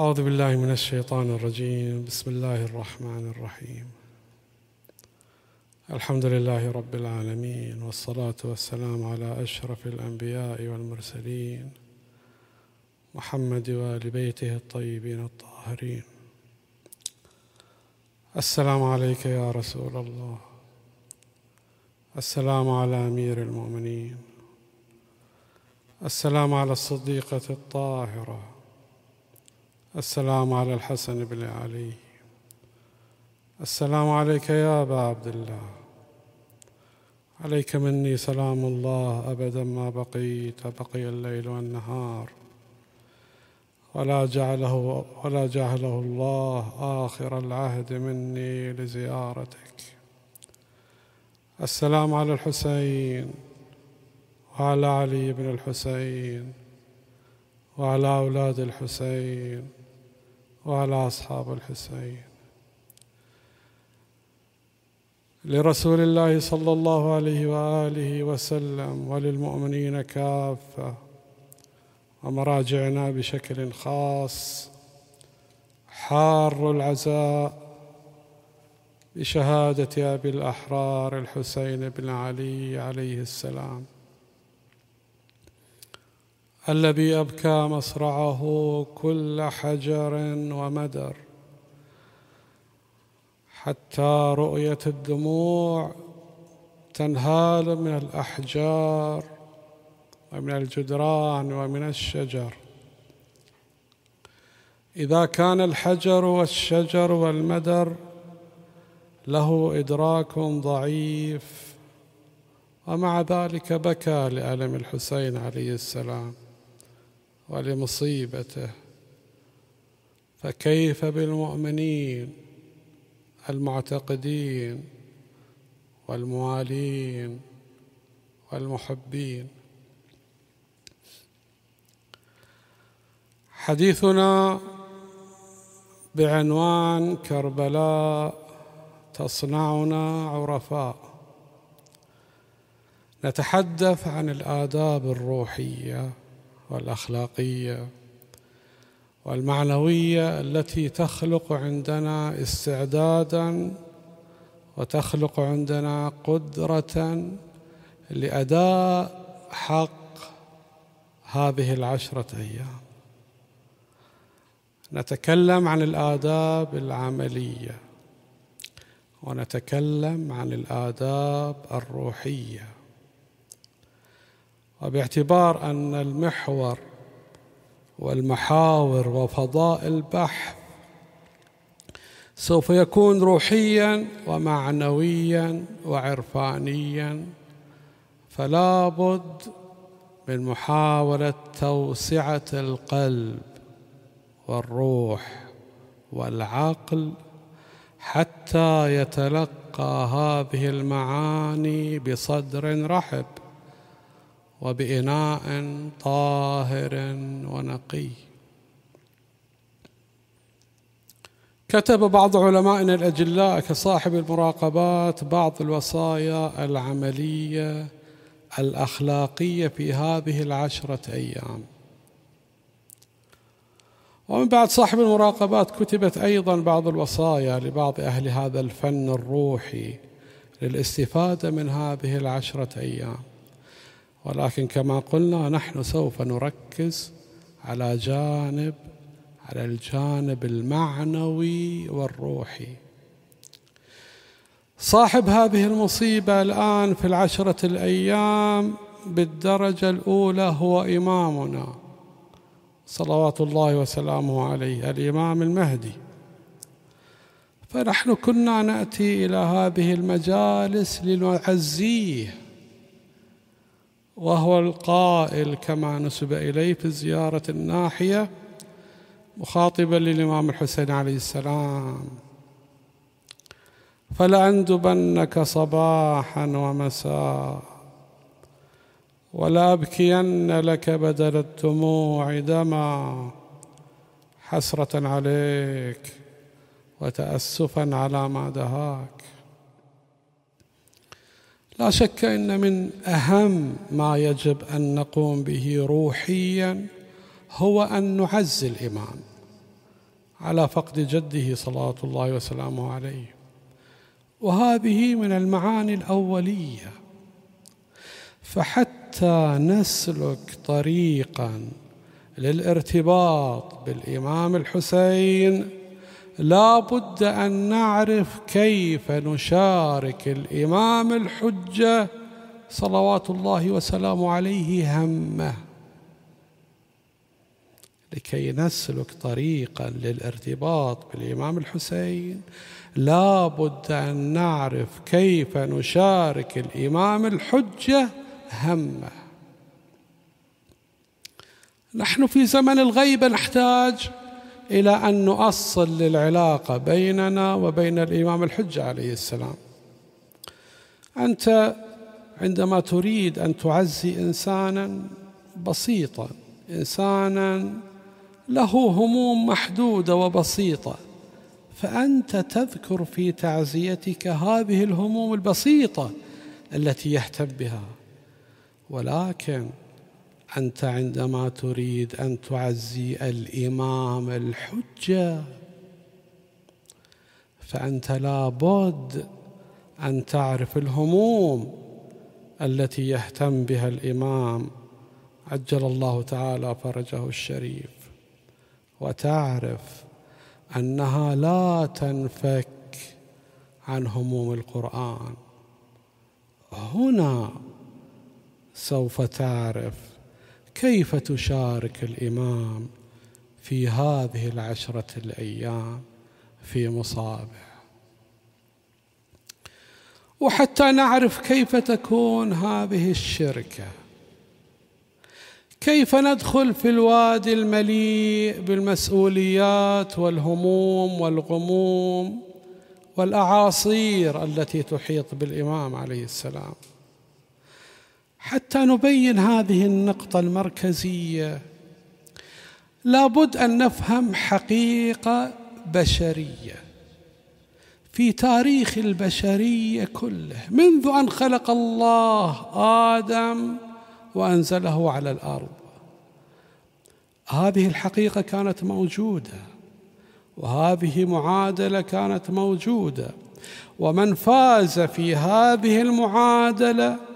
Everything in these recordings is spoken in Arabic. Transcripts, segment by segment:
أعوذ بالله من الشيطان الرجيم. بسم الله الرحمن الرحيم. الحمد لله رب العالمين والصلاة والسلام على أشرف الأنبياء والمرسلين محمد وآل بيته الطيبين الطاهرين. السلام عليك يا رسول الله. السلام على أمير المؤمنين. السلام على الصديقة الطاهرة. السلام على الحسن بن علي. السلام عليك يا أبا عبد الله. عليك مني سلام الله أبدا ما بقيت بقي الليل والنهار. ولا جعله ولا جعله الله آخر العهد مني لزيارتك. السلام على الحسين وعلى علي بن الحسين وعلى أولاد الحسين. وعلى أصحاب الحسين. لرسول الله صلى الله عليه وآله وسلم وللمؤمنين كافة. ومراجعنا بشكل خاص. حار العزاء بشهادة أبي الأحرار الحسين بن علي عليه السلام. الذي أبكى مصرعه كل حجر ومدر. حتى رؤية الدموع تنهال من الأحجار ومن الجدران ومن الشجر. إذا كان الحجر والشجر والمدر له إدراك ضعيف ومع ذلك بكى لألم الحسين عليه السلام. ولمصيبته. فكيف بالمؤمنين المعتقدين والموالين والمحبين؟ حديثنا بعنوان كربلاء تصنعنا عرفاء. نتحدث عن الآداب الروحية والأخلاقية والمعنوية التي تخلق عندنا استعدادا وتخلق عندنا قدرة لأداء حق هذه العشرة أيام. نتكلم عن الآداب العملية ونتكلم عن الآداب الروحية. وباعتبار أن المحور والمحاور وفضاء البحث سوف يكون روحيا ومعنويا وعرفانيا فلا بد من محاولة توسعة القلب والروح والعقل حتى يتلقى هذه المعاني بصدر رحب. وبإناء طاهر ونقي. كتب بعض علمائنا الأجلاء كصاحب المراقبات بعض الوصايا العملية الأخلاقية في هذه العشرة أيام. ومن بعد صاحب المراقبات كتبت أيضا بعض الوصايا لبعض أهل هذا الفن الروحي للاستفادة من هذه العشرة أيام. ولكن كما قلنا نحن سوف نركز على جانب على الجانب المعنوي والروحي. صاحب هذه المصيبة الآن في العشرة الأيام بالدرجة الأولى هو إمامنا. صلوات الله وسلامه عليه الإمام المهدي. فنحن كنا نأتي إلى هذه المجالس لنعزيه وهو القائل كما نسب إليه في زيارة الناحية مخاطبا للإمام الحسين عليه السلام. فلأندبنك صباحا ومساء ولأبكين لك بدل الدموع دما حسرة عليك وتأسفا على ما دهاك. لا شك إن من أهم ما يجب أن نقوم به روحيا هو أن نعزي الامام على فقد جده صلوات الله وسلامه عليه. وهذه من المعاني الأولية. فحتى نسلك طريقا للارتباط بالإمام الحسين لا بد أن نعرف كيف نشارك الإمام الحجة صلوات الله وسلامه عليه همه. لكي نسلك طريقا للارتباط بالإمام الحسين لا بد أن نعرف كيف نشارك الإمام الحجة همه. نحن في زمن الغيبة نحتاج إلى أن نؤصل للعلاقه بيننا وبين الإمام الحجة عليه السلام. أنت عندما تريد أن تعزي إنسانا بسيطا إنسانا له هموم محدودة وبسيطة فأنت تذكر في تعزيتك هذه الهموم البسيطة التي يهتم بها. ولكن أنت عندما تريد أن تعزي الإمام الحجة فأنت لابد أن تعرف الهموم التي يهتم بها الإمام. عجل الله تعالى فرجه الشريف. وتعرف أنها لا تنفك عن هموم القرآن. هنا سوف تعرف كيف تشارك الإمام في هذه العشرة الأيام في مصابه؟ وحتى نعرف كيف تكون هذه الشركة. كيف ندخل في الوادي المليء بالمسؤوليات والهموم والغموم والأعاصير التي تحيط بالإمام عليه السلام؟ حتى نبين هذه النقطة المركزية. لابد أن نفهم حقيقة بشرية. في تاريخ البشرية كله منذ أن خلق الله آدم وأنزله على الأرض. هذه الحقيقة كانت موجودة وهذه معادلة كانت موجودة. ومن فاز في هذه المعادلة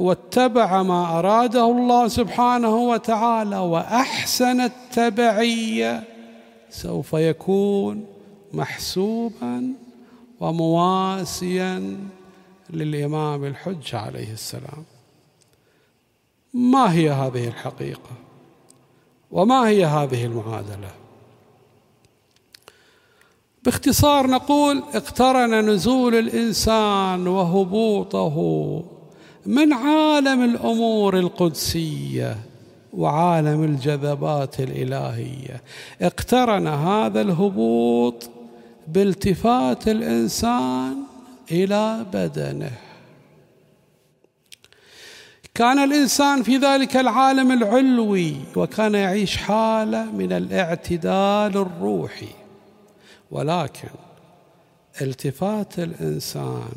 واتبع ما أراده الله سبحانه وتعالى وأحسن التبعية. سوف يكون محسوبا ومواسيا للإمام الحج عليه السلام. ما هي هذه الحقيقة؟ وما هي هذه المعادلة؟ باختصار نقول اقترن نزول الإنسان وهبوطه من عالم الأمور القدسية وعالم الجذبات الإلهية. اقترن هذا الهبوط بالتفات الإنسان إلى بدنه. كان الإنسان في ذلك العالم العلوي وكان يعيش حالة من الاعتدال الروحي. ولكن التفات الإنسان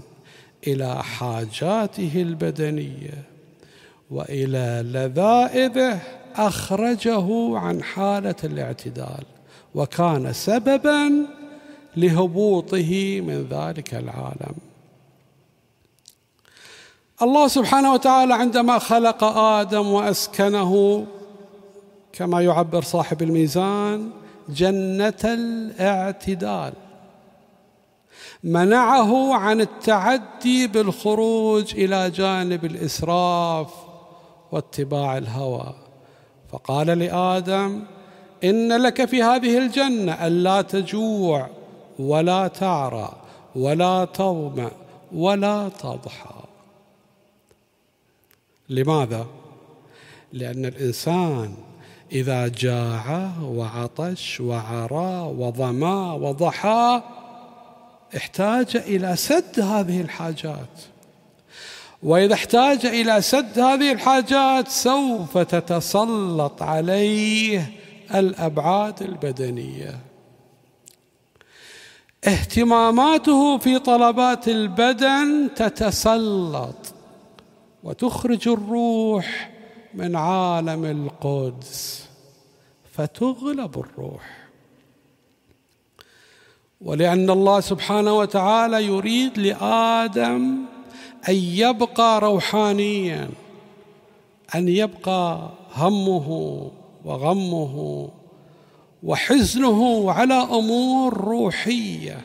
إلى حاجاته البدنية وإلى لذائذه أخرجه عن حالة الاعتدال وكان سببا لهبوطه من ذلك العالم. الله سبحانه وتعالى عندما خلق آدم وأسكنه كما يعبر صاحب الميزان جنة الاعتدال. منعه عن التعدي بالخروج إلى جانب الإسراف واتباع الهوى. فقال لآدم إن لك في هذه الجنة ألا تجوع ولا تعرى ولا تظمأ ولا تضحى. لماذا؟ لأن الإنسان إذا جاع وعطش وعرى وظمأ وضحى احتاج إلى سد هذه الحاجات. وإذا احتاج إلى سد هذه الحاجات سوف تتسلط عليه الأبعاد البدنية. اهتماماته في طلبات البدن تتسلط وتخرج الروح من عالم القدس فتغلب الروح. ولأن الله سبحانه وتعالى يريد لآدم أن يبقى روحانيا أن يبقى همه وغمه وحزنه على أمور روحية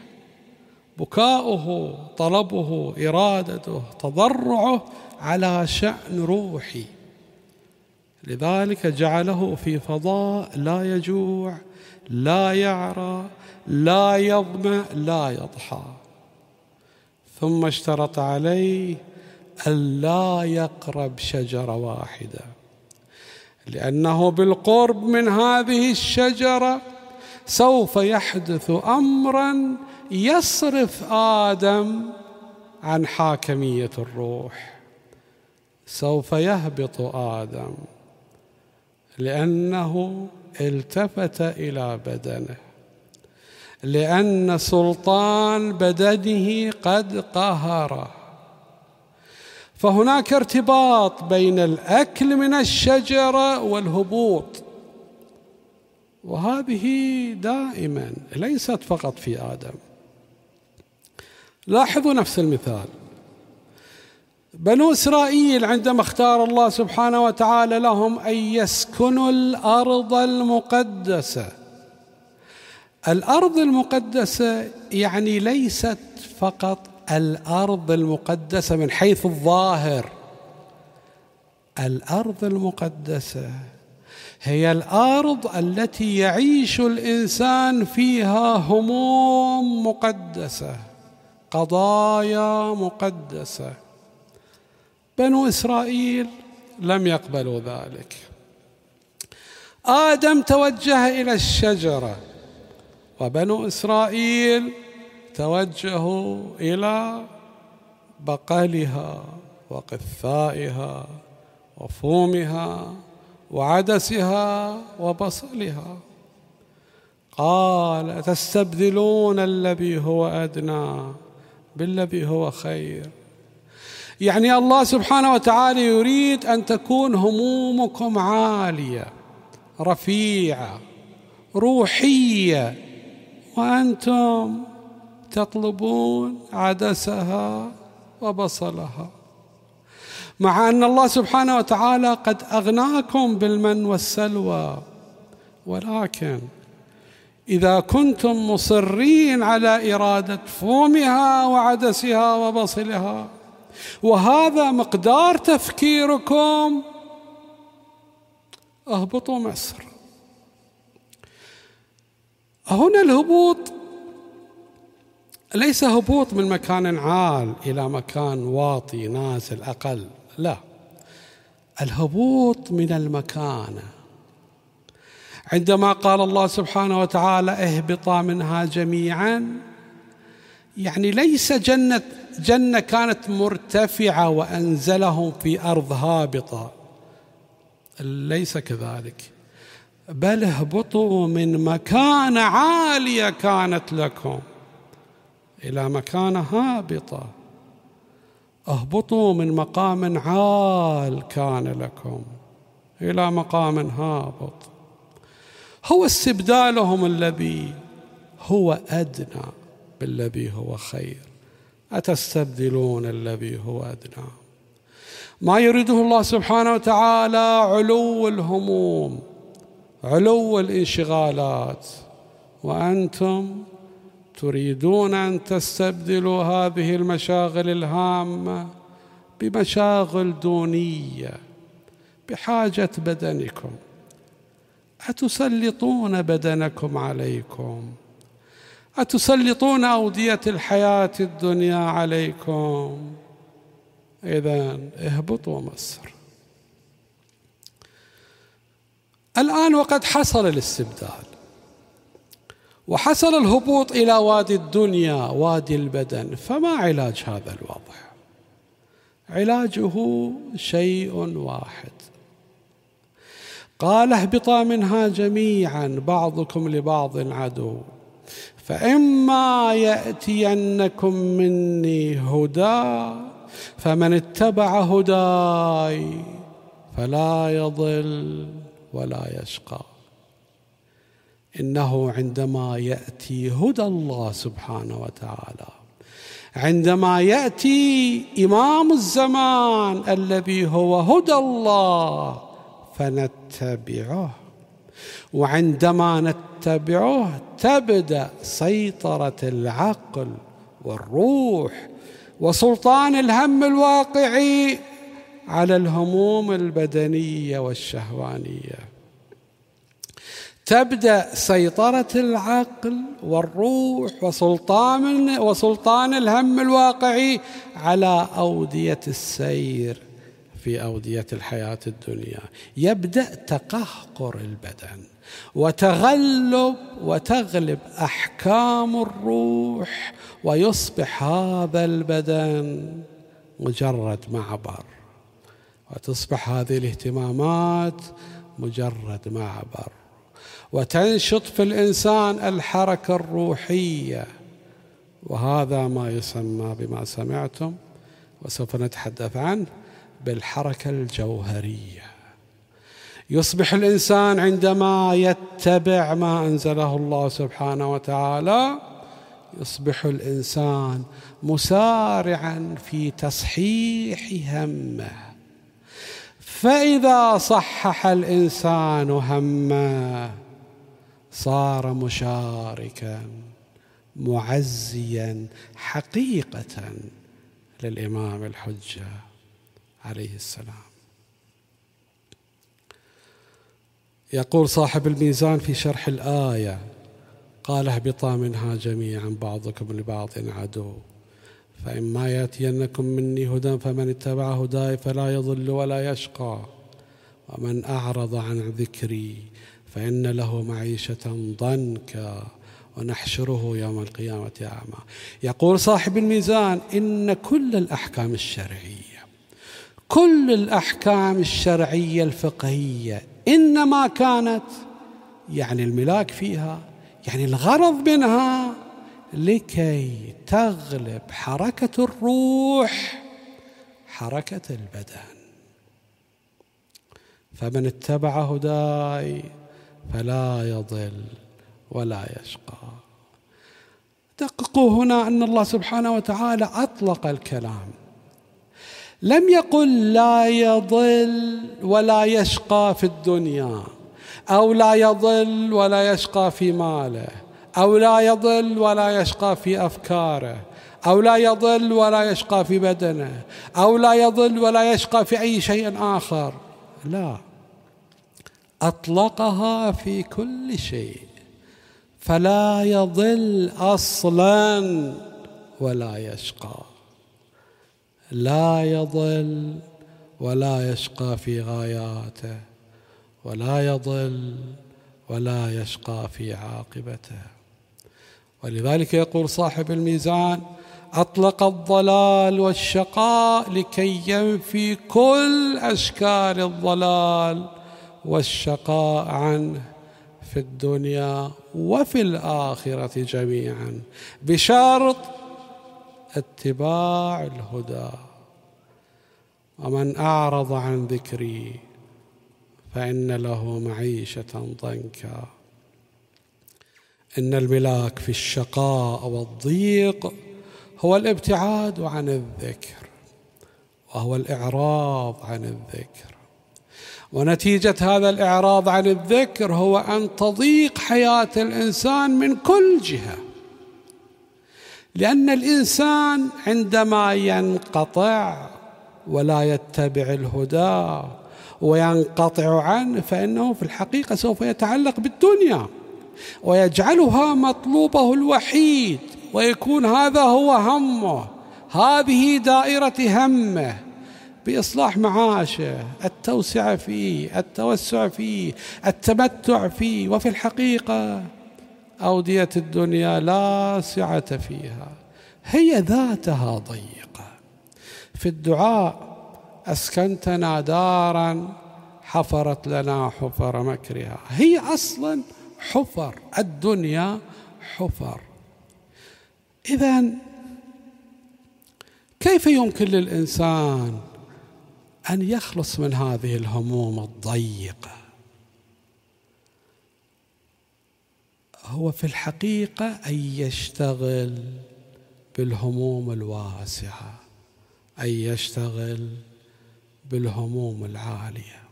بكاؤه طلبه إرادته تضرعه على شأن روحي. لذلك جعله في فضاء لا يجوع لا يعرى لا يظمأ لا يضحى. ثم اشترط عليه ألا يقرب شجرة واحدة لأنه بالقرب من هذه الشجرة سوف يحدث أمرا يصرف آدم عن حاكمية الروح. سوف يهبط آدم لأنه التفت إلى بدنه. لأن سلطان بدنه قد قهره فهناك ارتباط بين الأكل من الشجرة والهبوط. وهذه دائما ليست فقط في آدم. لاحظوا نفس المثال. بنو إسرائيل عندما اختار الله سبحانه وتعالى لهم أن يسكنوا الأرض المقدسة. الأرض المقدسة يعني ليست فقط الأرض المقدسة من حيث الظاهر. الأرض المقدسة هي الأرض التي يعيش الإنسان فيها هموم مقدسة قضايا مقدسة. بنو إسرائيل لم يقبلوا ذلك. آدم توجه إلى الشجرة. وبنو إسرائيل توجهوا إلى بقلها وقثائها وفومها وعدسها وبصلها. قال تستبدلون الذي هو أدنى بالذي هو خير؟ يعني الله سبحانه وتعالى يريد أن تكون همومكم عالية رفيعة روحية. وأنتم تطلبون عدسها وبصلها. مع أن الله سبحانه وتعالى قد أغناكم بالمن والسلوى ولكن إذا كنتم مصرين على إرادة فومها وعدسها وبصلها وهذا مقدار تفكيركم اهبطوا مصر. هنا الهبوط. ليس هبوط من مكان عال إلى مكان واطي نازل أقل لا. الهبوط من المكانه عندما قال الله سبحانه وتعالى اهبطا منها جميعا يعني ليس جنة جنة كانت مرتفعة وأنزلهم في أرض هابطة. ليس كذلك. بل اهبطوا من مكانة عالية كانت لكم إلى مكانة هابطة اهبطوا من مقام عال كان لكم إلى مقام هابط. هو استبدالهم الذي هو أدنى بالذي هو خير. أتستبدلون الذي هو أدنى؟ ما يريده الله سبحانه وتعالى علو الهموم. علو الانشغالات وأنتم تريدون أن تستبدلوا هذه المشاغل الهامة بمشاغل دونية بحاجة بدنكم. أتسلطون بدنكم عليكم؟ أتسلطون أودية الحياة الدنيا عليكم؟ إذا اهبطوا مصر. الآن وقد حصل الاستبدال. وحصل الهبوط إلى وادي الدنيا وادي البدن. فما علاج هذا الوضع علاجه شيء واحد. قال اهبطا منها جميعا بعضكم لبعض عدو. فإما يأتينكم مني هدى فمن اتبع هداي فلا يضل. ولا يشقى. إنه عندما يأتي هدى الله سبحانه وتعالى عندما يأتي إمام الزمان الذي هو هدى الله فنتبعه. وعندما نتبعه تبدأ سيطرة العقل والروح وسلطان الهم الواقعي على الهموم البدنية والشهوانية. تبدأ سيطرة العقل والروح وسلطان وسلطان الهم الواقعي على أودية السير في أودية الحياة الدنيا. يبدأ تقهقر البدن وتغلب وتغلب أحكام الروح ويصبح هذا البدن مجرد معبر. وتصبح هذه الاهتمامات مجرد معبر. وتنشط في الإنسان الحركة الروحية. وهذا ما يسمى بما سمعتم وسوف نتحدث عنه بالحركة الجوهرية. يصبح الإنسان عندما يتبع ما أنزله الله سبحانه وتعالى يصبح الإنسان مسارعا في تصحيح همه. فإذا صحح الإنسان همه صار مشاركا معزيا حقيقه للإمام الحجة عليه السلام. يقول صاحب الميزان في شرح الآية قال اهبطا منها جميعا بعضكم لبعض عدو. فإما يأتينكم مني هدى فمن اتبع هداي فلا يضل ولا يشقى. ومن أعرض عن ذكري فإن له معيشة ضنكا ونحشره يوم القيامة أعمى. يقول صاحب الميزان إن كل الأحكام الشرعية كل الأحكام الشرعية الفقهية إنما كانت يعني الملاك فيها يعني الغرض منها لكي تغلب حركة الروح حركة البدن. فمن اتبع هداي فلا يضل ولا يشقى. دققوا هنا أن الله سبحانه وتعالى أطلق الكلام. لم يقل لا يضل ولا يشقى في الدنيا أو لا يضل ولا يشقى في ماله. أو لا يضل ولا يشقى في أفكاره أو لا يضل ولا يشقى في بدنه أو لا يضل ولا يشقى في أي شيء آخر. لا. أطلقها في كل شيء. فلا يضل أصلا ولا يشقى. لا يضل ولا يشقى في غاياته ولا يضل ولا يشقى في عاقبته. ولذلك يقول صاحب الميزان أطلق الضلال والشقاء لكي ينفي كل أشكال الضلال والشقاء عنه في الدنيا وفي الآخرة جميعا بشرط اتباع الهدى. ومن أعرض عن ذكري فإن له معيشة ضنكا. إن الملاك في الشقاء والضيق هو الابتعاد عن الذكر وهو الإعراض عن الذكر. ونتيجة هذا الإعراض عن الذكر هو أن تضيق حياة الإنسان من كل جهة لأن الإنسان عندما ينقطع ولا يتبع الهدى وينقطع عنه فإنه في الحقيقة سوف يتعلق بالدنيا. ويجعلها مطلوبه الوحيد ويكون هذا هو همه. هذه دائرة همه. بإصلاح معاشه التوسعه فيه التوسع فيه التمتع فيه. وفي الحقيقة أودية الدنيا لا سعة فيها. هي ذاتها ضيقة. في الدعاء أسكنتنا دارا حفرت لنا حفر مكرها. هي أصلا حفر الدنيا حفر. اذا كيف يمكن للإنسان أن يخلص من هذه الهموم الضيقة؟ هو في الحقيقة أن يشتغل بالهموم الواسعة أن يشتغل بالهموم العالية.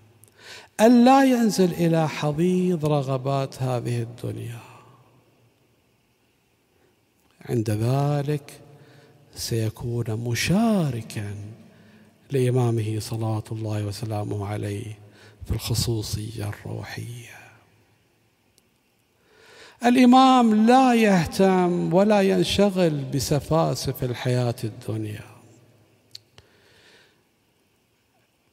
أن لا ينزل إلى حضيض رغبات هذه الدنيا. عند ذلك سيكون مشاركا لإمامه صلوات الله وسلامه عليه في الخصوصية الروحية. الإمام لا يهتم ولا ينشغل بسفاسف الحياة الدنيا.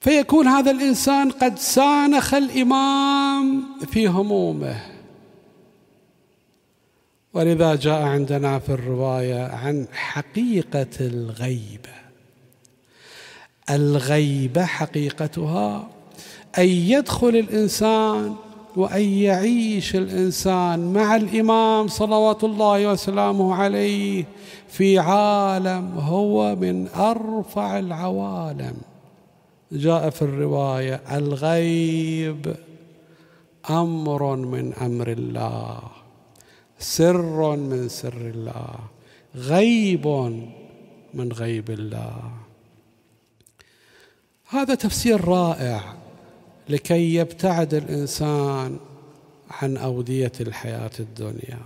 فيكون هذا الإنسان قد سانخ الإمام في همومه. ولذا جاء عندنا في الرواية عن حقيقة الغيبة الغيبة حقيقتها أن يدخل الإنسان وأن يعيش الإنسان مع الإمام صلوات الله وسلامه عليه في عالم هو من أرفع العوالم. جاء في الرواية الغيب أمر من أمر الله سر من سر الله غيب من غيب الله. هذا تفسير رائع لكي يبتعد الإنسان عن أودية الحياة الدنيا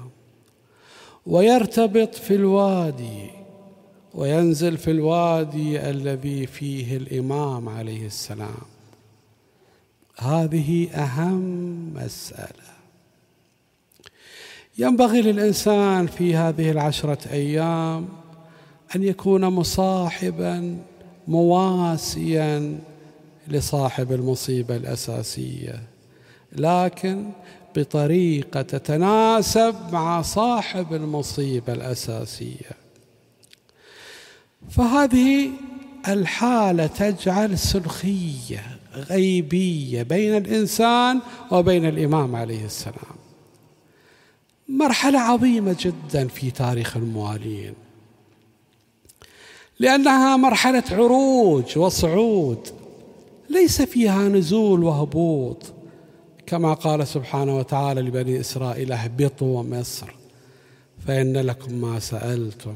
ويرتبط في الوادي وينزل في الوادي الذي فيه الإمام عليه السلام. هذه أهم مسألة. ينبغي للإنسان في هذه العشرة أيام أن يكون مصاحبا مواسيا لصاحب المصيبة الأساسية لكن بطريقة تتناسب مع صاحب المصيبة الأساسية. فهذه الحالة تجعل سلخية غيبية بين الإنسان وبين الإمام عليه السلام. مرحلة عظيمة جدا في تاريخ الموالين لأنها مرحلة عروج وصعود ليس فيها نزول وهبوط كما قال سبحانه وتعالى لبني إسرائيل اهبطوا مصر فإن لكم ما سألتم.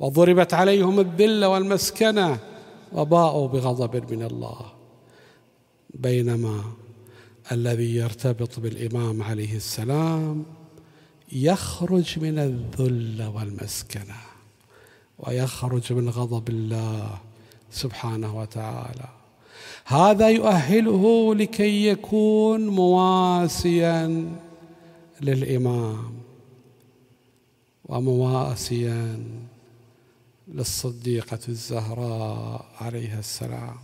وضربت عليهم الذله والمسكنة وباءوا بغضب من الله. بينما الذي يرتبط بالإمام عليه السلام يخرج من الذل والمسكنة ويخرج من غضب الله سبحانه وتعالى. هذا يؤهله لكي يكون مواسيا للإمام ومواسيا للصديقة الزهراء عليها السلام.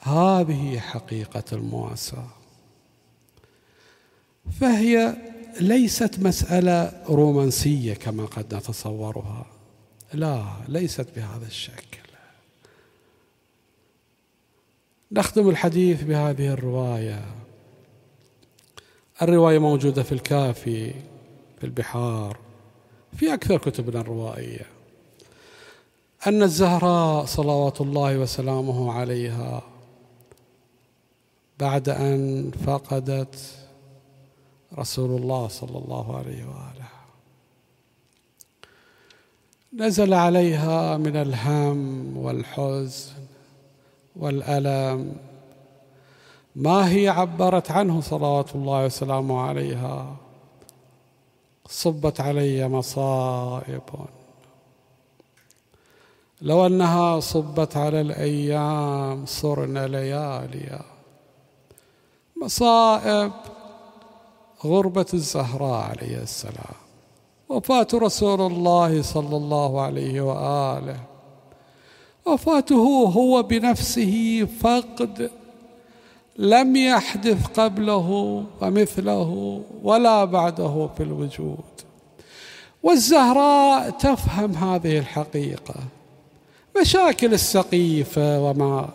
هذه حقيقة المواساة. فهي ليست مسألة رومانسية كما قد نتصورها. لا ليست بهذا الشكل. نختم الحديث بهذه الرواية. الرواية موجودة في الكافي في البحار في أكثر كتبنا الروائية. أن الزهراء صلوات الله وسلامه عليها بعد أن فقدت رسول الله صلى الله عليه وآله. نزل عليها من الهم والحزن والألم. ما هي عبرت عنه صلوات الله وسلامه عليها؟ صبت علي مصائب. لو أنها صبت على الأيام صرن لياليا. مصائب غربة الزهراء عليه السلام. وفاة رسول الله صلى الله عليه وآله. وفاته هو بنفسه فقد لم يحدث قبله ومثله ولا بعده في الوجود. والزهراء تفهم هذه الحقيقة. مشاكل السقيفة وما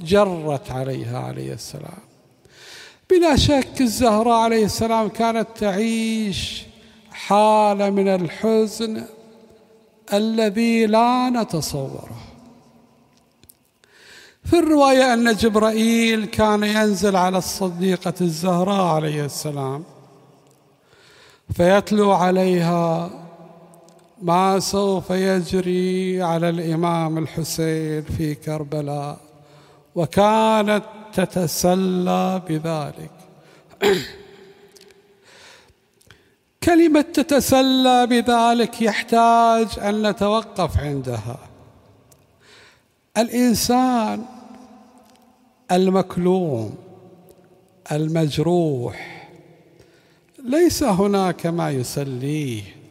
جرت عليها عليه السلام. بلا شك الزهراء عليه السلام كانت تعيش حالة من الحزن الذي لا نتصوره. في الرواية أن جبرائيل كان ينزل على الصديقة الزهراء عليه السلام فيتلو عليها ما سوف يجري على الإمام الحسين في كربلاء وكانت تتسلى بذلك. كلمة تتسلى بذلك يحتاج أن نتوقف عندها. الإنسان المكلوم المجروح ليس هناك ما يسليه.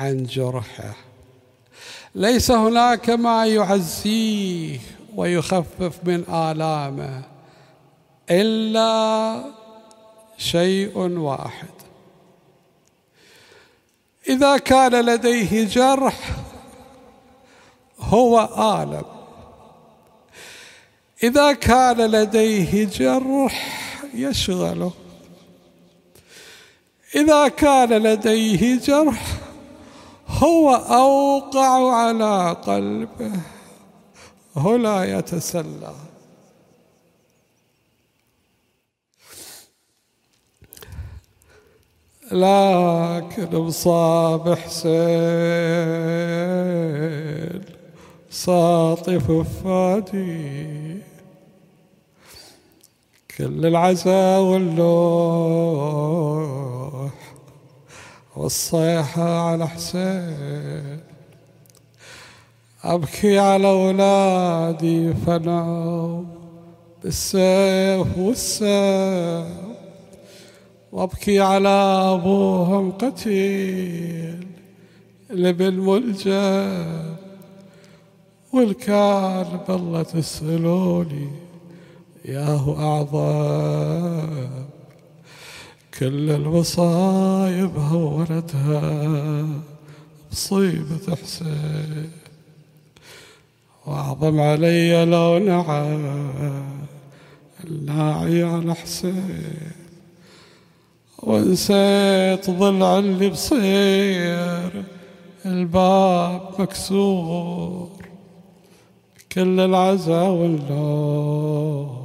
عن جرحه. ليس هناك ما يعزيه ويخفف من آلامه إلا شيء واحد. إذا كان لديه جرح هو آلم. إذا كان لديه جرح يشغله. إذا كان لديه جرح هو أوقع على قلبه هنا يتسلى. لكن مصاب حسين ساطف فادي كل العزا واللوح والصيحة على حسين. أبكي على أولادي فنوا بالسيف والسيف وأبكي على أبوهم قتيل لبن ملجم والكان بالله تسألوني ياهو أعظم. كل المصايب هونتها مصيبة حسين. وأعظم علي لو نعى الناعي على حسين. ونسيت ضلع اللي بصير الباب مكسور. كل العزا واللوح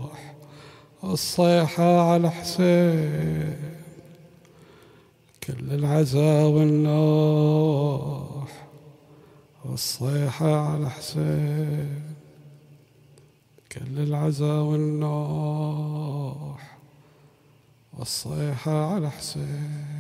والصيحة على حسين. كل العزا والنوح والصيحة على حسين. كل العزا والنوح والصيحة على حسين.